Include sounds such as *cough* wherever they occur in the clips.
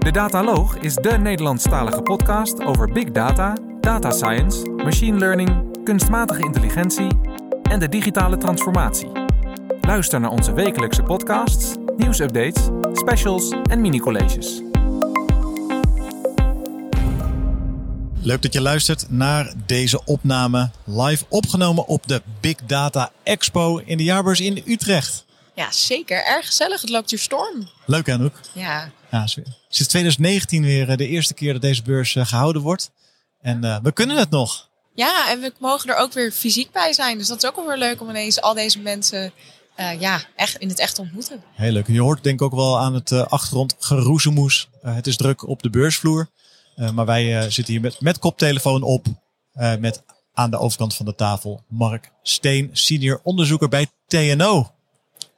De Dataloog is de Nederlandstalige podcast over big data, data science, machine learning, kunstmatige intelligentie en de digitale transformatie. Luister naar onze wekelijkse podcasts, nieuwsupdates, specials en mini-colleges. Leuk dat je luistert naar deze opname live opgenomen op de Big Data Expo in de jaarbeurs in Utrecht. Ja, zeker. Erg gezellig. Het loopt hier storm. Leuk hè, Anouk? Ja. Ja, sinds 2019 weer eh, de eerste keer dat deze beurs eh, gehouden wordt. En uh, we kunnen het nog. Ja, en we mogen er ook weer fysiek bij zijn. Dus dat is ook wel weer leuk om ineens al deze mensen uh, ja, echt in het echt te ontmoeten. Heel leuk. Je hoort denk ik ook wel aan het uh, achtergrond geroezemoes. Uh, het is druk op de beursvloer. maar wij zitten hier met, met koptelefoon op. met aan de overkant van de tafel Mark Steen, senior onderzoeker bij TNO.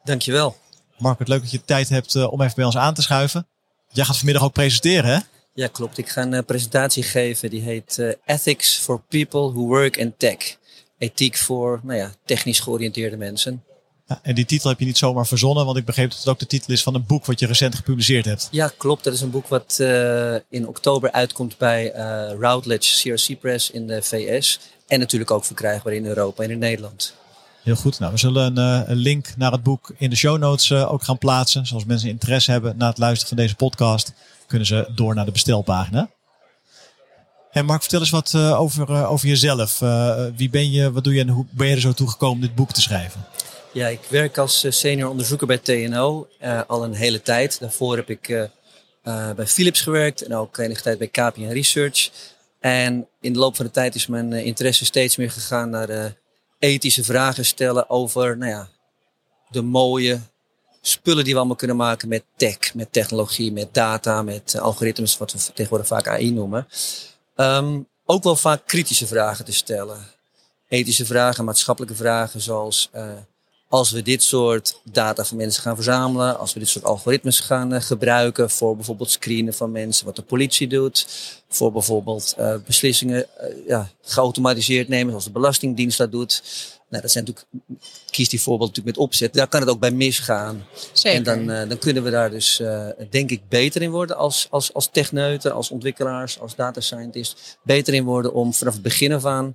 Dankjewel. Mark, het leuk dat je tijd hebt om even bij ons aan te schuiven. Jij gaat vanmiddag ook presenteren, hè? Ja, klopt. Ik ga een presentatie geven die heet Ethics for People Who Work in Tech. Ethiek voor nou ja, technisch georiënteerde mensen. Ja, en die titel heb je niet zomaar verzonnen, want ik begreep dat het ook de titel is van een boek wat je recent gepubliceerd hebt. Ja, klopt. Dat is een boek wat uh, in oktober uitkomt bij uh, Routledge CRC Press in de VS. En natuurlijk ook verkrijgbaar in Europa en in Nederland. Heel goed. Nou, we zullen een, uh, een link naar het boek in de show notes ook gaan plaatsen. Zoals mensen interesse hebben na het luisteren van deze podcast, kunnen ze door naar de bestelpagina. En Mark, vertel eens wat over, over jezelf. wie ben je, wat doe je en hoe ben je er zo toe gekomen dit boek te schrijven? Ja, ik werk als senior onderzoeker bij TNO al een hele tijd. Daarvoor heb ik bij Philips gewerkt en ook enige tijd bij KPN Research. En in de loop van de tijd is mijn interesse steeds meer gegaan naar ethische vragen stellen over nou ja, de mooie spullen die we allemaal kunnen maken met tech, met technologie, met data, met algoritmes, wat we tegenwoordig vaak AI noemen. Um, ook wel vaak kritische vragen te stellen. Ethische vragen, maatschappelijke vragen zoals als we dit soort data van mensen gaan verzamelen, als we dit soort algoritmes gaan uh, gebruiken voor bijvoorbeeld screenen van mensen, wat de politie doet, voor bijvoorbeeld uh, beslissingen uh, ja, geautomatiseerd nemen, zoals de Belastingdienst dat doet. Nou, dat zijn natuurlijk, kies die voorbeeld natuurlijk met opzet, daar kan het ook bij misgaan. Zeker. En dan, dan kunnen we daar dus, denk ik, beter in worden als, als, als techneuten, als ontwikkelaars, als data scientists, beter in worden om vanaf het begin af aan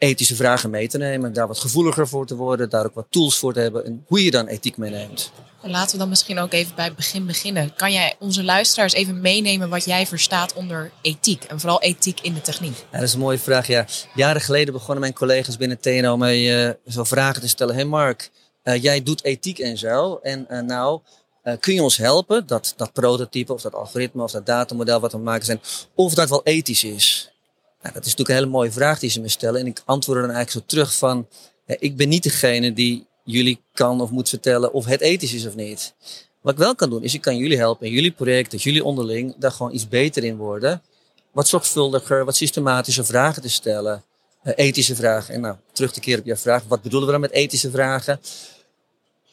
ethische vragen mee te nemen. Daar wat gevoeliger voor te worden. Daar ook wat tools voor te hebben. En hoe je dan ethiek meeneemt. En laten we dan misschien ook even bij het begin beginnen. Kan jij onze luisteraars even meenemen wat jij verstaat onder ethiek? En vooral ethiek in de techniek. Ja, dat is een mooie vraag. Ja. Jaren geleden begonnen mijn collega's binnen TNO mij uh, zo vragen te stellen. Hé hey Mark, uh, jij doet ethiek en zo. En uh, nou, kun je ons helpen dat dat prototype of dat algoritme of dat datamodel wat we maken zijn, of dat wel ethisch is? Nou, dat is natuurlijk een hele mooie vraag die ze me stellen. En ik antwoord dan eigenlijk zo terug van, ik ben niet degene die jullie kan of moet vertellen of het ethisch is of niet. Wat ik wel kan doen, is ik kan jullie helpen in jullie project, dat jullie onderling daar gewoon iets beter in worden. Wat zorgvuldiger, wat systematischer vragen te stellen. Uh, ethische vragen. En nou, terug te keren op jouw vraag, wat bedoelen we dan met ethische vragen?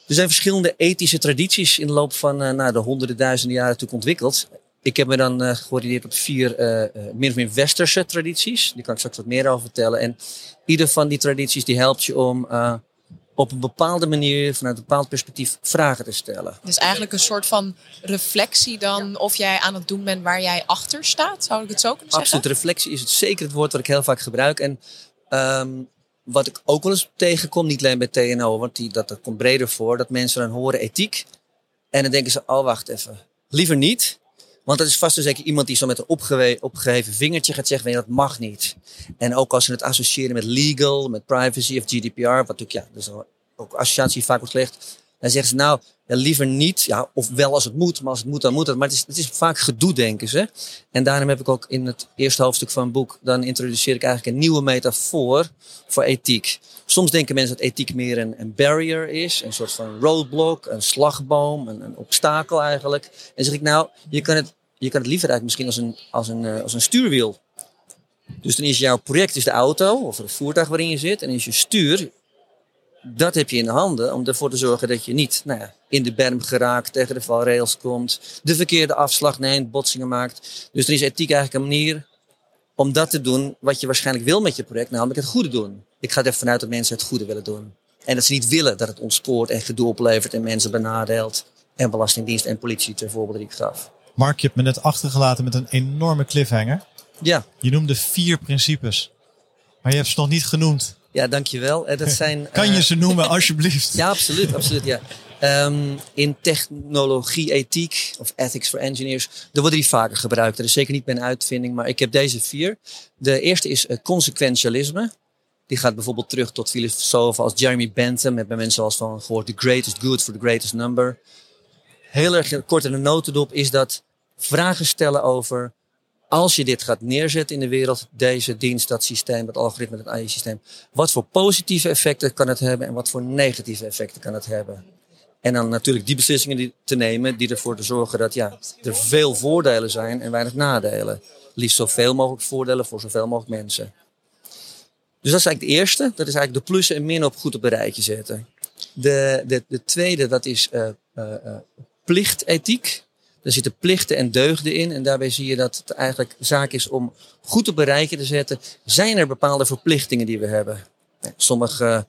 Er zijn verschillende ethische tradities in de loop van uh, nou, de honderden duizenden jaren natuurlijk ontwikkeld. Ik heb me dan uh, georiënteerd op vier uh, min of meer westerse tradities. Die kan ik straks wat meer over vertellen. En ieder van die tradities die helpt je om uh, op een bepaalde manier, vanuit een bepaald perspectief, vragen te stellen. Dus eigenlijk een soort van reflectie dan ja. of jij aan het doen bent waar jij achter staat? Zou ik het zo kunnen zeggen? Absoluut. Reflectie is het zeker het woord wat ik heel vaak gebruik. En um, wat ik ook wel eens tegenkom, niet alleen bij TNO, want die, dat, dat komt breder voor, dat mensen dan horen ethiek. En dan denken ze, oh wacht even, liever niet. Want dat is vast en zeker iemand die zo met een opgewe opgeheven vingertje gaat zeggen, nee, dat mag niet. En ook als ze het associëren met legal, met privacy of GDPR, wat natuurlijk, ja, dus ook associatie vaak wordt gelegd. Dan zeggen ze nou, liever niet, ja, of wel als het moet, maar als het moet, dan moet het. Maar het is, het is vaak gedoe, denken ze. En daarom heb ik ook in het eerste hoofdstuk van het boek, dan introduceer ik eigenlijk een nieuwe metafoor voor ethiek. Soms denken mensen dat ethiek meer een, een barrier is, een soort van roadblock, een slagboom, een, een obstakel eigenlijk. En zeg ik nou, je kan het je kan het liever uit misschien als een, als een, uh, als een stuurwiel. Dus dan is jouw project is de auto of het voertuig waarin je zit. En is je stuur, dat heb je in de handen om ervoor te zorgen dat je niet nou ja, in de berm geraakt, tegen de valrails komt, de verkeerde afslag neemt, botsingen maakt. Dus er is ethiek eigenlijk een manier om dat te doen wat je waarschijnlijk wil met je project, namelijk het goede doen. Ik ga er vanuit dat mensen het goede willen doen. En dat ze niet willen dat het ontspoort en gedoe oplevert en mensen benadeelt. En belastingdienst en politie, ter voorbeeld die ik gaf. Mark, je hebt me net achtergelaten met een enorme cliffhanger. Ja, Je noemde vier principes. Maar je hebt ze nog niet genoemd. ja dankjewel. Eh, Dat *laughs* zijn, Kan je eh, ze noemen, *laughs* alsjeblieft? Ja, absoluut. absoluut ja. Ehm, in technologie, ethiek of ethics for engineers, er worden die vaker gebruikt. Dat is zeker niet mijn uitvinding, maar ik heb deze vier. De eerste is eh, consequentialisme. Die gaat bijvoorbeeld terug tot filosofen als Jeremy Bentham. Heb bij mensen zoals van gehoord. The greatest good for the greatest number. Heel erg kort in de notendop is dat vragen stellen over als je dit gaat neerzetten in de wereld, deze dienst, dat systeem, dat algoritme, dat AI-systeem, wat voor positieve effecten kan het hebben en wat voor negatieve effecten kan het hebben? En dan natuurlijk die beslissingen die, te nemen die ervoor te zorgen dat ja, er veel voordelen zijn en weinig nadelen. Liefst zoveel mogelijk voordelen voor zoveel mogelijk mensen. Dus dat is eigenlijk de eerste. Dat is eigenlijk de plussen en min op goed op een rijtje zetten. De, de, de tweede, dat is eh eh, eh, plichtethiek. Er zitten plichten en deugden in. En daarbij zie je dat het eigenlijk zaak is om goed op rijtje te zetten. Zijn er bepaalde verplichtingen die we hebben? Nou, Sommige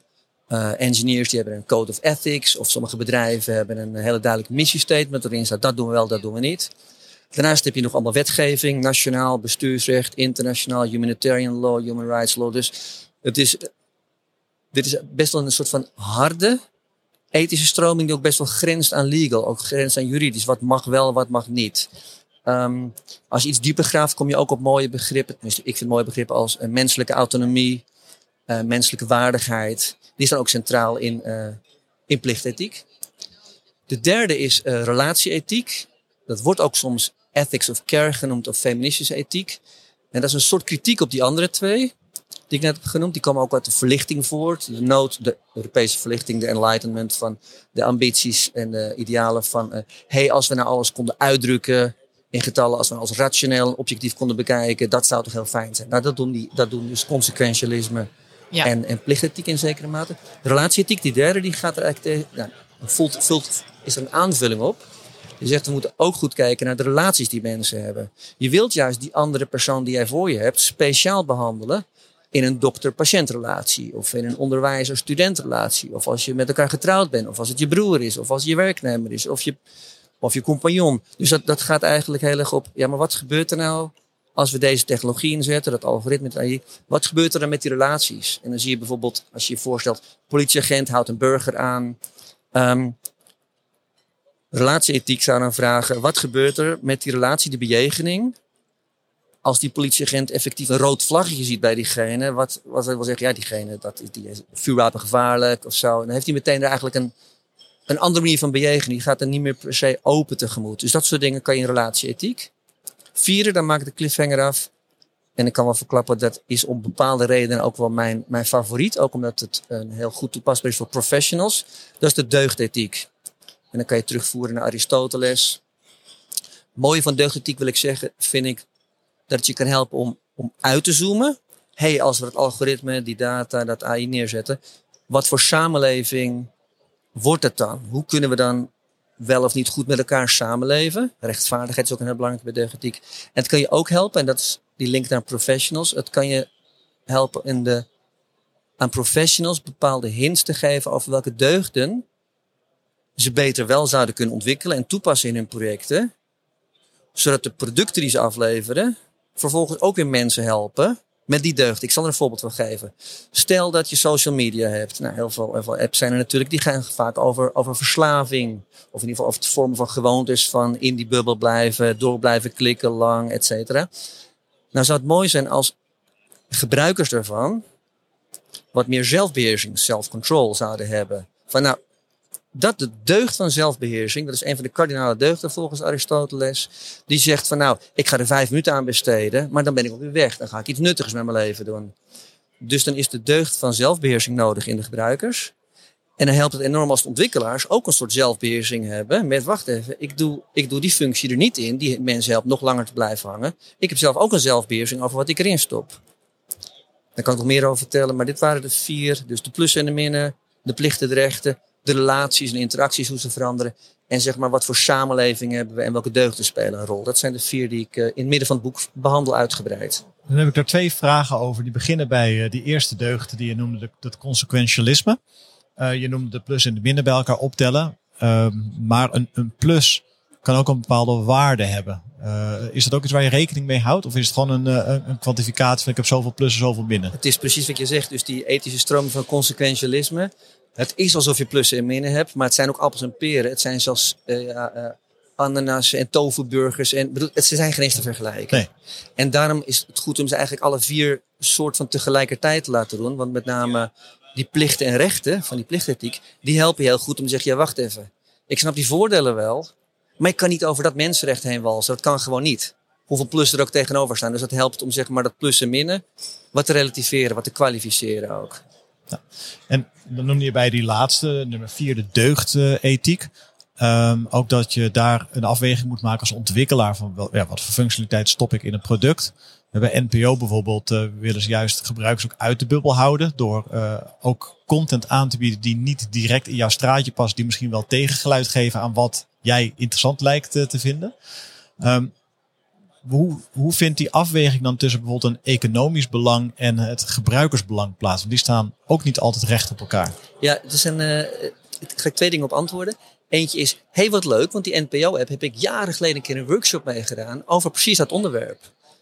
eh, engineers die hebben een code of ethics. Of sommige bedrijven hebben een hele duidelijk missiestatement. Waarin staat dat doen we wel, dat doen we niet. Daarnaast heb je nog allemaal wetgeving. Nationaal, bestuursrecht, internationaal, humanitarian law, human rights law. Dus het is, dit is best wel een soort van harde ethische stroming die ook best wel grenst aan legal, ook grenst aan juridisch. Wat mag wel, wat mag niet. Ehm, als je iets dieper graaft, kom je ook op mooie begrippen. Ik vind mooie begrippen als eh, menselijke autonomie, eh, menselijke waardigheid. Die staan ook centraal in, eh in plichtethiek. De derde is relatieethiek. Dat wordt ook soms ethics of care genoemd of feministische ethiek. En dat is een soort kritiek op die andere twee die ik net heb genoemd, die komen ook uit de verlichting voort. De nood, de Europese verlichting, de enlightenment van de ambities en de idealen van, eh hey, als we nou alles konden uitdrukken in getallen, als we alles rationeel en objectief konden bekijken, dat zou toch heel fijn zijn. Nou, dat doen, die, dat doen dus consequentialisme Ja. en, en plichtethiek in zekere mate. De relatieethiek, die derde, die gaat er eigenlijk tegen, nou, vult, is er een aanvulling op. Je zegt, we moeten ook goed kijken naar de relaties die mensen hebben. Je wilt juist die andere persoon die jij voor je hebt speciaal behandelen in een dokter-patiëntrelatie of in een onderwijzer-studentrelatie of als je met elkaar getrouwd bent of als het je broer is of als het je werknemer is of je, of je compagnon. Dus dat, dat gaat eigenlijk heel erg op, ja maar wat gebeurt er nou als we deze technologie inzetten, dat algoritme, wat gebeurt er dan met die relaties? En dan zie je bijvoorbeeld, als je je voorstelt, politieagent houdt een burger aan. Ehm relatieethiek zou dan vragen, wat gebeurt er met die relatie, die bejegening, als die politieagent effectief een rood vlaggetje ziet bij diegene, wat, wat wil zeggen, ja, diegene, dat is, die is vuurwapengevaarlijk of zo. Dan heeft hij meteen er eigenlijk een, een andere manier van bejegenen. Die gaat er niet meer per se open tegemoet. Dus dat soort dingen kan je in relatieethiek. Vierde, dan maak ik de cliffhanger af. En ik kan wel verklappen, dat is om bepaalde redenen ook wel mijn, mijn favoriet. Ook omdat het een heel goed toepasbaar is voor professionals. Dat is de deugdethiek. En dan kan je terugvoeren naar Aristoteles. Mooie van deugdethiek wil ik zeggen, vind ik dat het je kan helpen om, om uit te zoomen. hey, als we het algoritme, die data, dat AI neerzetten, wat voor samenleving wordt het dan? Hoe kunnen we dan wel of niet goed met elkaar samenleven? Rechtvaardigheid is ook een heel belangrijke bij deugdethiek. En het kan je ook helpen, en dat is die link naar professionals. Het kan je helpen in de, aan professionals bepaalde hints te geven over welke deugden ze beter wel zouden kunnen ontwikkelen en toepassen in hun projecten. Zodat de producten die ze afleveren vervolgens ook weer mensen helpen met die deugd. Ik zal er een voorbeeld van geven. Stel dat je social media hebt. Nou, heel veel, apps zijn er natuurlijk. Die gaan vaak over, over verslaving. Of in ieder geval over het vormen van gewoontes. Van in die bubbel blijven, door blijven klikken, lang, et cetera. Nou zou het mooi zijn als gebruikers daarvan wat meer zelfbeheersing, self-control zouden hebben. Van nou, dat de deugd van zelfbeheersing, dat is een van de kardinale deugden volgens Aristoteles, die zegt van nou, ik ga er vijf minuten aan besteden, maar dan ben ik ook weer weg. Dan ga ik iets nuttigs met mijn leven doen. Dus dan is de deugd van zelfbeheersing nodig in de gebruikers. En dan helpt het enorm als de ontwikkelaars ook een soort zelfbeheersing hebben. Met wacht even, ik doe, ik doe die functie er niet in, die mensen helpt nog langer te blijven hangen. Ik heb zelf ook een zelfbeheersing over wat ik erin stop. Daar kan ik nog meer over vertellen, maar dit waren de vier. Dus de plussen en de minnen, de plichten, de rechten, de relaties en interacties, hoe ze veranderen. En zeg maar wat voor samenleving hebben we en welke deugden spelen een rol. Dat zijn de vier die ik uh, in het midden van het boek behandel uitgebreid. Dan heb ik daar twee vragen over. Die beginnen bij uh, die eerste deugd die je noemde, dat consequentialisme. Uh, je noemde de plus en de minnen bij elkaar optellen. Uh, maar een, een plus kan ook een bepaalde waarde hebben. Uh, is dat ook iets waar je rekening mee houdt? Of is het gewoon een, een, een kwantificatie van ik heb zoveel plussen, zoveel minnen? Het is precies wat je zegt. Dus die ethische stroming van consequentialisme. Het is alsof je plussen en minnen hebt, maar het zijn ook appels en peren. Het zijn zelfs uh, uh, ananas en tofuburgers. En, bedoel, ze zijn geen eens te vergelijken. Nee. En daarom is het goed om ze eigenlijk alle vier soort van tegelijkertijd te laten doen. Want met name die plichten en rechten van die plichtethiek, die helpen je heel goed om te zeggen, ja wacht even. Ik snap die voordelen wel, maar ik kan niet over dat mensenrecht heen walsen. Dat kan gewoon niet. Hoeveel plus er ook tegenover staan. Dus dat helpt om zeg maar dat plus en minnen wat te relativeren, wat te kwalificeren ook. En dan noem je bij die laatste, nummer vier, de deugdethiek. Um, ook dat je daar een afweging moet maken als ontwikkelaar van wel, ja, wat voor functionaliteit stop ik in een product. Bij NPO bijvoorbeeld uh, willen ze juist gebruikers ook uit de bubbel houden. Door uh, ook content aan te bieden die niet direct in jouw straatje past. Die misschien wel tegengeluid geven aan wat jij interessant lijkt uh, te vinden. Um, hoe, hoe vindt die afweging dan tussen bijvoorbeeld een economisch belang en het gebruikersbelang plaats? Want die staan ook niet altijd recht op elkaar. Ja, het is een, ik ga twee dingen op antwoorden. Eentje is, hey wat leuk, want die NPO-app heb ik jaren geleden een keer een workshop mee gedaan over precies dat onderwerp.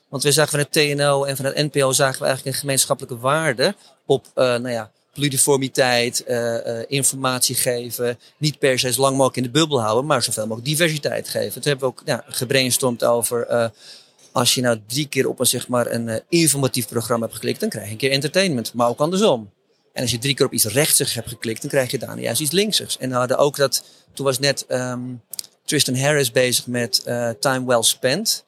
Want we zagen van TNO en van NPO zagen we eigenlijk een gemeenschappelijke waarde op, uh, nou ja, pluriformiteit, uh, uh, informatie geven. Niet per se zo lang mogelijk in de bubbel houden, maar zoveel mogelijk diversiteit geven. Toen hebben we ook ja, gebrainstormd over, als je nou drie keer op een, zeg maar, een informatief programma hebt geklikt, dan krijg je een keer entertainment, maar ook andersom. En als je drie keer op iets rechtsigs hebt geklikt, dan krijg je daarna juist iets linksigs. En we hadden ook dat, toen was net um, Tristan Harris bezig met Time Well Spent.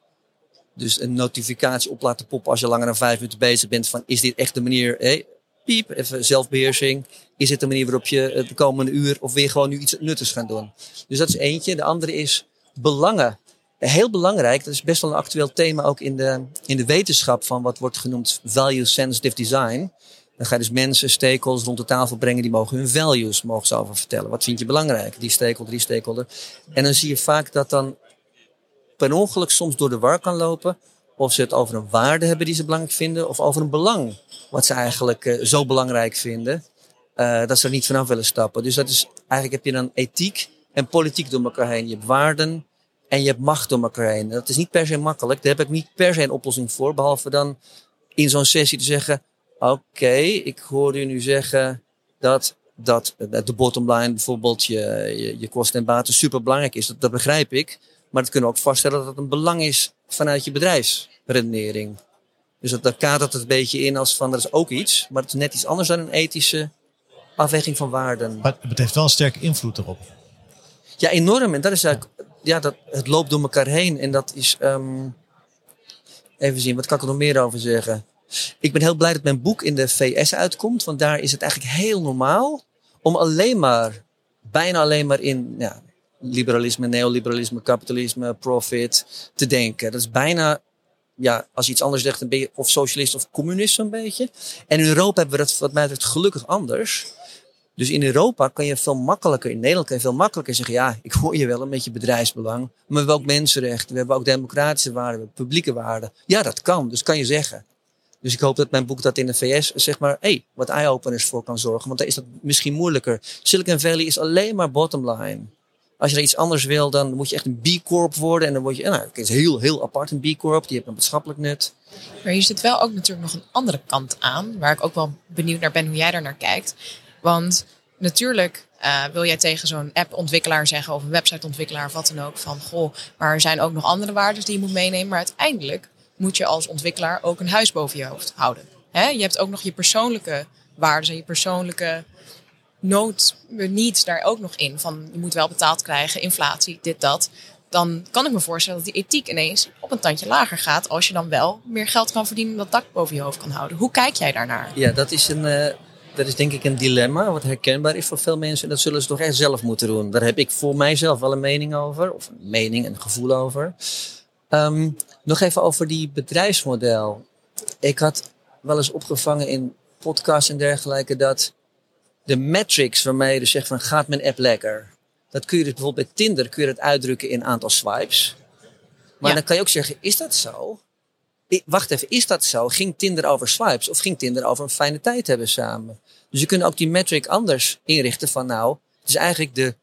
Dus een notificatie op laten poppen als je langer dan vijf minuten bezig bent van is dit echt de manier, even zelfbeheersing. Is dit de manier waarop je de komende uur of weer gewoon nu iets nuttigs gaan doen? Dus dat is eentje. De andere is belangen. Heel belangrijk, dat is best wel een actueel thema ook in de, in de wetenschap van wat wordt genoemd value sensitive design. Dan ga je dus mensen, stakeholders rond de tafel brengen. Die mogen hun values mogen ze over vertellen. Wat vind je belangrijk? Die stakeholder, die stakeholder. En dan zie je vaak dat dan per ongeluk soms door de war kan lopen. Of ze het over een waarde hebben die ze belangrijk vinden. Of over een belang. Wat ze eigenlijk uh, zo belangrijk vinden. Uh, dat ze er niet vanaf willen stappen. Dus dat is, eigenlijk heb je dan ethiek en politiek door elkaar heen. Je hebt waarden en je hebt macht door elkaar heen. Dat is niet per se makkelijk. Daar heb ik niet per se een oplossing voor. Behalve dan in zo'n sessie te zeggen Oké, ik hoorde u nu zeggen dat, dat de bottom line bijvoorbeeld je, je, je kosten en baten super belangrijk is. Dat, dat begrijp ik. Maar dat kunnen we ook vaststellen dat het een belang is vanuit je bedrijfsredenering. Dus dat, daar kadert het een beetje in als van, dat is ook iets. Maar het is net iets anders dan een ethische afweging van waarden. Maar het heeft wel een sterke invloed erop. Ja, enorm. En dat is eigenlijk, ja, dat, het loopt door elkaar heen. En dat is, um, even zien, wat kan ik er nog meer over zeggen? Ik ben heel blij dat mijn boek in de VS uitkomt, want daar is het eigenlijk heel normaal om alleen maar, bijna alleen maar in ja, liberalisme, neoliberalisme, kapitalisme, profit te denken. Dat is bijna, ja, als je iets anders zegt, dan ben je of socialist of communist zo'n beetje. En in Europa hebben we dat wat mij betreft gelukkig anders. Dus in Europa kan je veel makkelijker, in Nederland kan je veel makkelijker zeggen, ja, ik hoor je wel een beetje bedrijfsbelang, maar we hebben ook mensenrechten, we hebben ook democratische waarden, we hebben publieke waarden. Ja, dat kan, dus kan je zeggen. Dus ik hoop dat mijn boek dat in de VS zeg maar, hey, wat eye-openers voor kan zorgen. Want daar is dat misschien moeilijker. Silicon Valley is alleen maar bottom line. Als je er iets anders wil, dan moet je echt een B Corp worden. En dan word je, nou, het is heel, heel apart een B Corp. Die heeft een maatschappelijk nut. Maar hier zit wel ook natuurlijk nog een andere kant aan. Waar ik ook wel benieuwd naar ben hoe jij daar naar kijkt. Want natuurlijk uh, wil jij tegen zo'n app-ontwikkelaar zeggen of een website-ontwikkelaar of wat dan ook van goh, maar er zijn ook nog andere waarden die je moet meenemen. Maar uiteindelijk moet je als ontwikkelaar ook een huis boven je hoofd houden. Je hebt ook nog je persoonlijke waarden en je persoonlijke nood, needs daar ook nog in. Van je moet wel betaald krijgen, inflatie, dit, dat. Dan kan ik me voorstellen dat die ethiek ineens op een tandje lager gaat. Als je dan wel meer geld kan verdienen dat dak boven je hoofd kan houden. Hoe kijk jij daarnaar? Ja, dat is een. Uh, dat is denk ik een dilemma wat herkenbaar is voor veel mensen. En dat zullen ze toch echt zelf moeten doen. Daar heb ik voor mijzelf wel een mening over. Of een mening, een gevoel over. Um, nog even over die bedrijfsmodel. Ik had wel eens opgevangen in podcasts en dergelijke dat de metrics waarmee je dus zegt van gaat mijn app lekker. Dat kun je dus bijvoorbeeld bij Tinder kun je dat uitdrukken in aantal swipes. Maar dan kan je ook zeggen, is dat zo? wacht even, is dat zo? Ging Tinder over swipes of ging Tinder over een fijne tijd hebben samen? Dus je kunt ook die metric anders inrichten van nou, het is eigenlijk de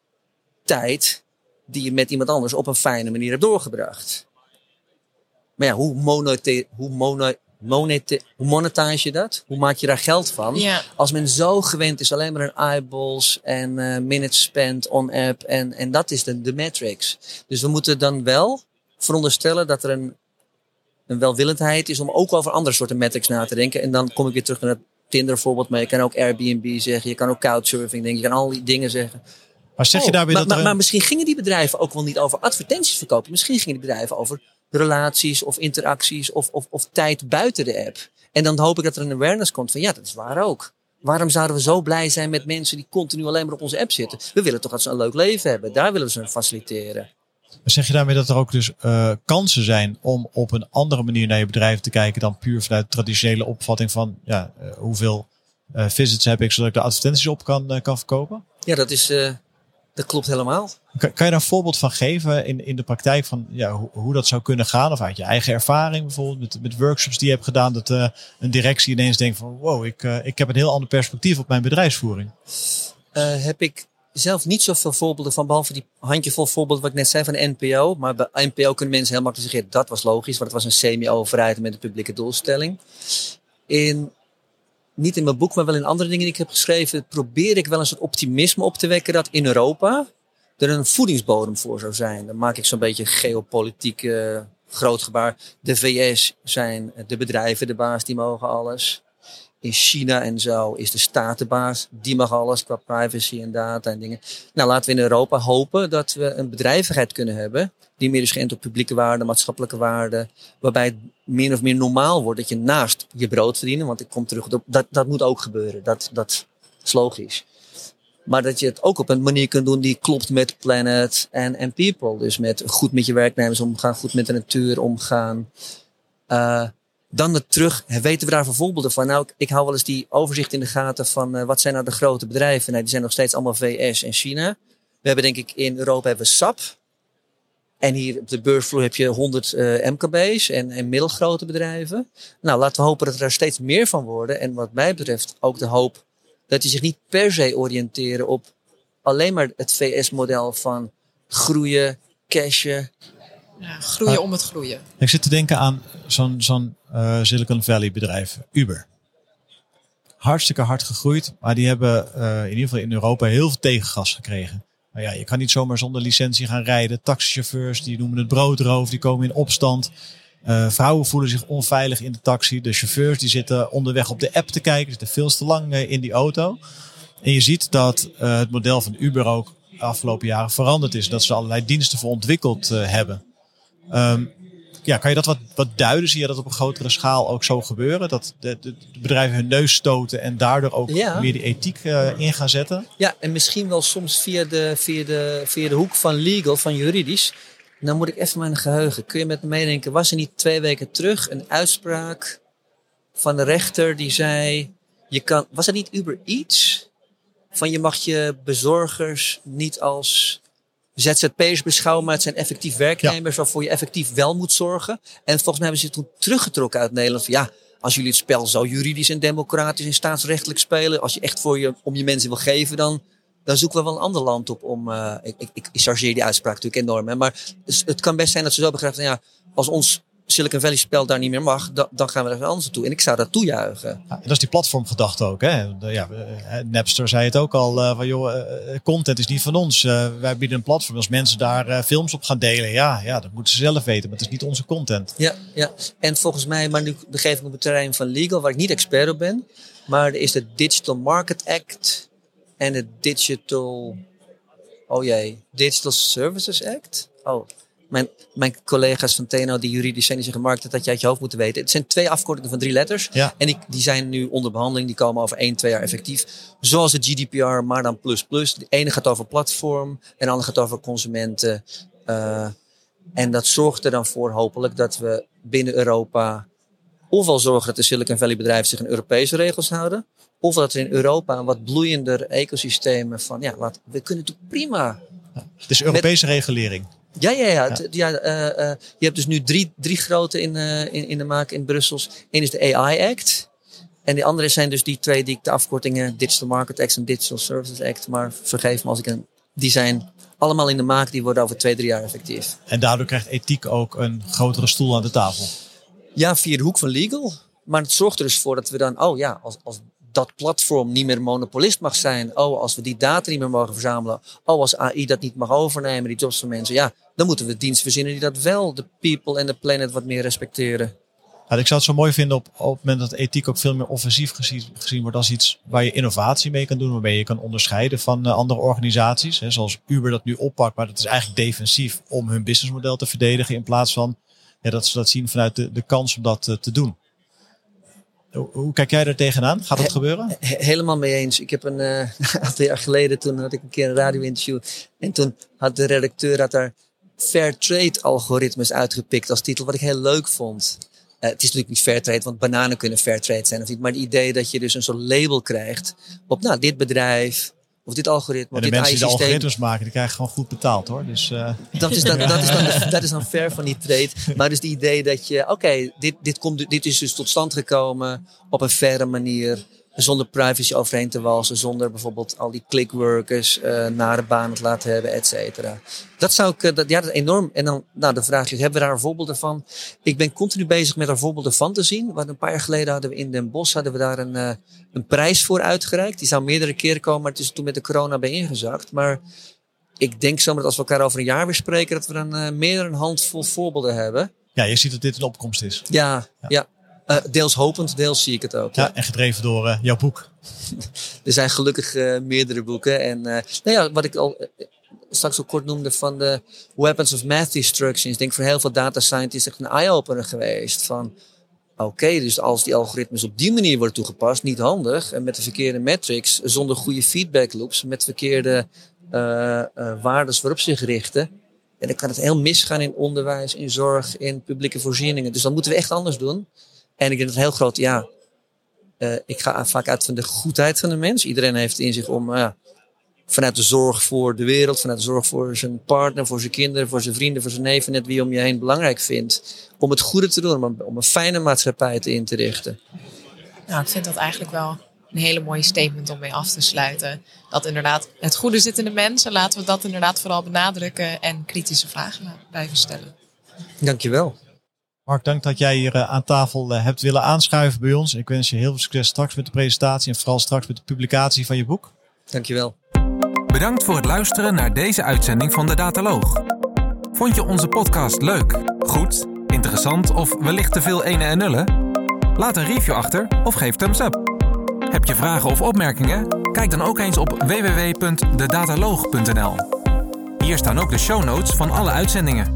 tijd die je met iemand anders op een fijne manier hebt doorgebracht. Maar ja, hoe, monete, hoe, mono, monete, hoe monetize je dat? Hoe maak je daar geld van? Ja. Als men zo gewend is alleen maar een eyeballs en eh, minutes spent on app en, en dat is de, de metrics. Dus we moeten dan wel veronderstellen dat er een, een welwillendheid is om ook over andere soorten metrics na te denken. En dan kom ik weer terug naar het Tinder voorbeeld, maar je kan ook Airbnb zeggen, je kan ook couchsurfing denken, je kan al die dingen zeggen. Maar zeg je Oh, daarbij maar, dat maar misschien gingen die bedrijven ook wel niet over advertenties verkopen. Misschien gingen die bedrijven over relaties of interacties of, of, of tijd buiten de app. En dan hoop ik dat er een awareness komt van ja, dat is waar ook. Waarom zouden we zo blij zijn met mensen die continu alleen maar op onze app zitten? We willen toch dat ze een leuk leven hebben. Daar willen we ze faciliteren. Maar zeg je daarmee dat er ook dus eh, kansen zijn om op een andere manier naar je bedrijf te kijken dan puur vanuit de traditionele opvatting van ja, eh, hoeveel eh, visits heb ik zodat ik de advertenties op kan, kan verkopen? Ja, dat, is, dat klopt helemaal. Kan, kan je daar een voorbeeld van geven in, in de praktijk van ja, hoe, hoe dat zou kunnen gaan? Of uit je eigen ervaring bijvoorbeeld met, met workshops die je hebt gedaan, dat eh, een directie ineens denkt van wow, ik, eh, ik heb een heel ander perspectief op mijn bedrijfsvoering. Eh, heb ik zelf niet zoveel voorbeelden van, behalve die handjevol voorbeelden wat ik net zei van de NPO. Maar bij NPO kunnen mensen heel makkelijk zeggen, dat was logisch, want het was een semi-overheid met een publieke doelstelling. In, niet in mijn boek, maar wel in andere dingen die ik heb geschreven, probeer ik wel een soort optimisme op te wekken dat in Europa er een voedingsbodem voor zou zijn. Dan maak ik zo'n beetje geopolitiek eh, groot gebaar. De VS zijn de bedrijven de baas, die mogen alles. In China en zo is de staat de baas. Die mag alles qua privacy en data en dingen. Nou, laten we in Europa hopen dat we een bedrijvigheid kunnen hebben. Die meer is geënt op publieke waarden, maatschappelijke waarden. Waarbij het meer of meer normaal wordt dat je naast je brood verdienen. Want ik kom terug op, dat, dat moet ook gebeuren. Dat, dat is logisch. Maar dat je het ook op een manier kunt doen die klopt met planet en, en people. Dus met goed met je werknemers omgaan, goed met de natuur omgaan. Eh, dan het terug, weten we daar voorbeelden van? Nou, ik, ik hou wel eens die overzicht in de gaten van eh, wat zijn nou de grote bedrijven? Nou, die zijn nog steeds allemaal VS en China. We hebben denk ik in Europa hebben we SAP. En hier op de beursvloer heb je 100 eh, MKB's en, en middelgrote bedrijven. Nou, laten we hopen dat er daar steeds meer van worden. En wat mij betreft ook de hoop dat die zich niet per se oriënteren op alleen maar het VS-model van groeien, cashen. Ja, groeien Maar- om het groeien. Ik zit te denken aan zo'n zo'n eh, Silicon Valley bedrijf, Uber. Hartstikke hard gegroeid, maar die hebben eh, in ieder geval in Europa heel veel tegengas gekregen. Maar ja, je kan niet zomaar zonder licentie gaan rijden. Taxichauffeurs die noemen het broodroof, die komen in opstand. Eh, vrouwen voelen zich onveilig in de taxi. De chauffeurs die zitten onderweg op de app te kijken, zitten veel te lang eh, in die auto. En je ziet dat eh, het model van Uber ook de afgelopen jaren veranderd is. Dat ze allerlei diensten voor ontwikkeld hebben. Ehm, ja, kan je dat wat, wat duiden? Zie je dat op een grotere schaal ook zo gebeuren? Dat de, bedrijven hun neus stoten en daardoor ook Ja. meer die ethiek eh, in gaan zetten? Ja, en misschien wel soms via de, via de, via de hoek van legal, van juridisch. Dan moet ik even mijn geheugen. Kun je met me meedenken, was er niet twee weken terug een uitspraak van de rechter die zei, je kan, was het niet Uber Eats? Van je mag je bezorgers niet als ZZP'ers beschouwen, maar het zijn effectief werknemers waarvoor je effectief wel moet zorgen. En volgens mij hebben ze toen teruggetrokken uit Nederland. Van, ja, als jullie het spel zo juridisch en democratisch en staatsrechtelijk spelen, als je echt voor je, om je mensen wil geven, dan, dan zoeken we wel een ander land op om. eh, ik, ik, ik chargeer die uitspraak natuurlijk enorm. Hè, maar dus het kan best zijn dat ze zo begrijpen ja, als ons Silicon Valley spel daar niet meer mag, dan, dan gaan we er anders naartoe. En ik zou dat toejuichen. Ja, dat is die platformgedachte ook. Hè? De- Ja, eh, Napster zei het ook al. eh, van, joh, eh, eh, content is niet van ons. Eh, wij bieden een platform. Als mensen daar eh, films op gaan delen, ja, ja, dat moeten ze zelf weten. Maar het is niet onze content. Ja, ja. En volgens mij, maar nu begeef ik me op het terrein van legal, waar ik niet expert op ben. Maar er is de Digital Market Act en de Digital, oh jee, Digital Services Act. Oh, mijn, mijn collega's van TNO die juridisch zijn, die zeggen Mark, dat had je uit je hoofd moeten weten. Het zijn twee afkortingen van drie letters. Ja. En die, die zijn nu onder behandeling, die komen over één, twee jaar effectief. Zoals de GDPR, maar dan plus plus. De ene gaat over platform en de andere gaat over consumenten. Eh, en dat zorgt er dan voor hopelijk dat we binnen Europa ofwel zorgen dat de Silicon Valley bedrijven zich aan Europese regels houden. Of dat er in Europa een wat bloeiender ecosysteem van, ja, laat, we kunnen natuurlijk prima. Het is Europese regulering. Ja, ja, ja. eh, eh, je hebt dus nu drie, drie grote in, eh, in, in de maak in Brussel. Eén is de AI Act. En de andere zijn dus die twee die ik de afkortingen Digital Market Act en Digital Services Act. Maar vergeef me als ik een die zijn allemaal in de maak. Die worden over twee, drie jaar effectief. En daardoor krijgt ethiek ook een grotere stoel aan de tafel. Ja, via de hoek van legal. Maar het zorgt er dus voor dat we dan, oh ja, als, als dat platform niet meer monopolist mag zijn. Oh, als we die data niet meer mogen verzamelen. Oh, als AI dat niet mag overnemen, die jobs van mensen. Ja, dan moeten we dienst verzinnen die dat wel, de people en de planet, wat meer respecteren. Ik zou het zo mooi vinden op, het moment dat ethiek ook veel meer offensief gezien, wordt als iets waar je innovatie mee kan doen, waarmee je kan onderscheiden van uh, andere organisaties. Zoals Uber dat nu oppakt, maar dat is eigenlijk defensief om hun businessmodel te verdedigen in plaats van ja, dat ze dat zien vanuit de, de kans om dat uh, te doen. Hoe kijk jij er tegenaan? Gaat dat gebeuren? helemaal mee eens. Ik heb een *laughs* uh, aantal jaar geleden, toen had ik een keer een radio-interview. En toen had de redacteur had daar fair trade algoritmes uitgepikt als titel, wat ik heel leuk vond. Uh, het is natuurlijk niet fair trade, want bananen kunnen fair trade zijn of niet. Maar het idee dat je dus een soort label krijgt op nou, dit bedrijf, of dit algoritme. De dit mensen die de algoritmes maken, die krijgen gewoon goed betaald hoor. Dus, uh... *laughs* dat, is dan, dat, is dan, *laughs* dat is dan ver van die trade. Maar dus het idee dat je, oké, okay, dit, dit, komt, dit is dus tot stand gekomen op een faire manier zonder privacy overheen te walsen, zonder bijvoorbeeld al die clickworkers uh, naar de baan te laten hebben, et cetera. Dat zou ik, uh, dat, ja, dat is enorm. En dan, nou, de vraag is, hebben we daar voorbeelden van? Ik ben continu bezig met daar voorbeelden van te zien. Want een paar jaar geleden hadden we in Den Bosch hadden we daar een, uh, een prijs voor uitgereikt. Die zou meerdere keren komen, maar het is toen met de corona bij ingezakt. Maar ik denk zomaar dat als we elkaar over een jaar weer spreken, dat we dan meer dan een handvol voorbeelden hebben. Ja, je ziet dat dit een opkomst is. Ja, ja. ja. Uh, deels hopend, deels zie ik het ook. Ja, ja. en gedreven door uh, jouw boek. *laughs* er zijn gelukkig uh, meerdere boeken. En nou ja, wat ik al straks al kort noemde van de Weapons of Math Destruction. Ik denk voor heel veel data scientists echt een eye-opener geweest. Van oké, okay, dus als die algoritmes op die manier worden toegepast, niet handig. En met de verkeerde metrics, zonder goede feedback loops, met verkeerde waardes waarop ze zich richten. En dan kan het heel misgaan in onderwijs, in zorg, in publieke voorzieningen. Dus dat moeten we echt anders doen. En ik denk dat heel groot, ja, uh, ik ga vaak uit van de goedheid van de mens. Iedereen heeft in zich om uh, vanuit de zorg voor de wereld, vanuit de zorg voor zijn partner, voor zijn kinderen, voor zijn vrienden, voor zijn neven, net wie om je heen belangrijk vindt. Om het goede te doen, om, om een fijne maatschappij te in te richten. Nou, ik vind dat eigenlijk wel een hele mooie statement om mee af te sluiten. Dat inderdaad het goede zit in de mensen. Laten we dat inderdaad vooral benadrukken en kritische vragen blijven stellen. Dankjewel. Mark, dank dat jij hier aan tafel hebt willen aanschuiven bij ons. Ik wens je heel veel succes straks met de presentatie en vooral straks met de publicatie van je boek. Dankjewel. Bedankt voor het luisteren naar deze uitzending van de Dataloog. Vond je onze podcast leuk, goed, interessant of wellicht te veel ene en nullen? Laat een review achter of geef thumbs up. Heb je vragen of opmerkingen? Kijk dan ook eens op www.dedataloog.nl. Hier staan ook de show notes van alle uitzendingen.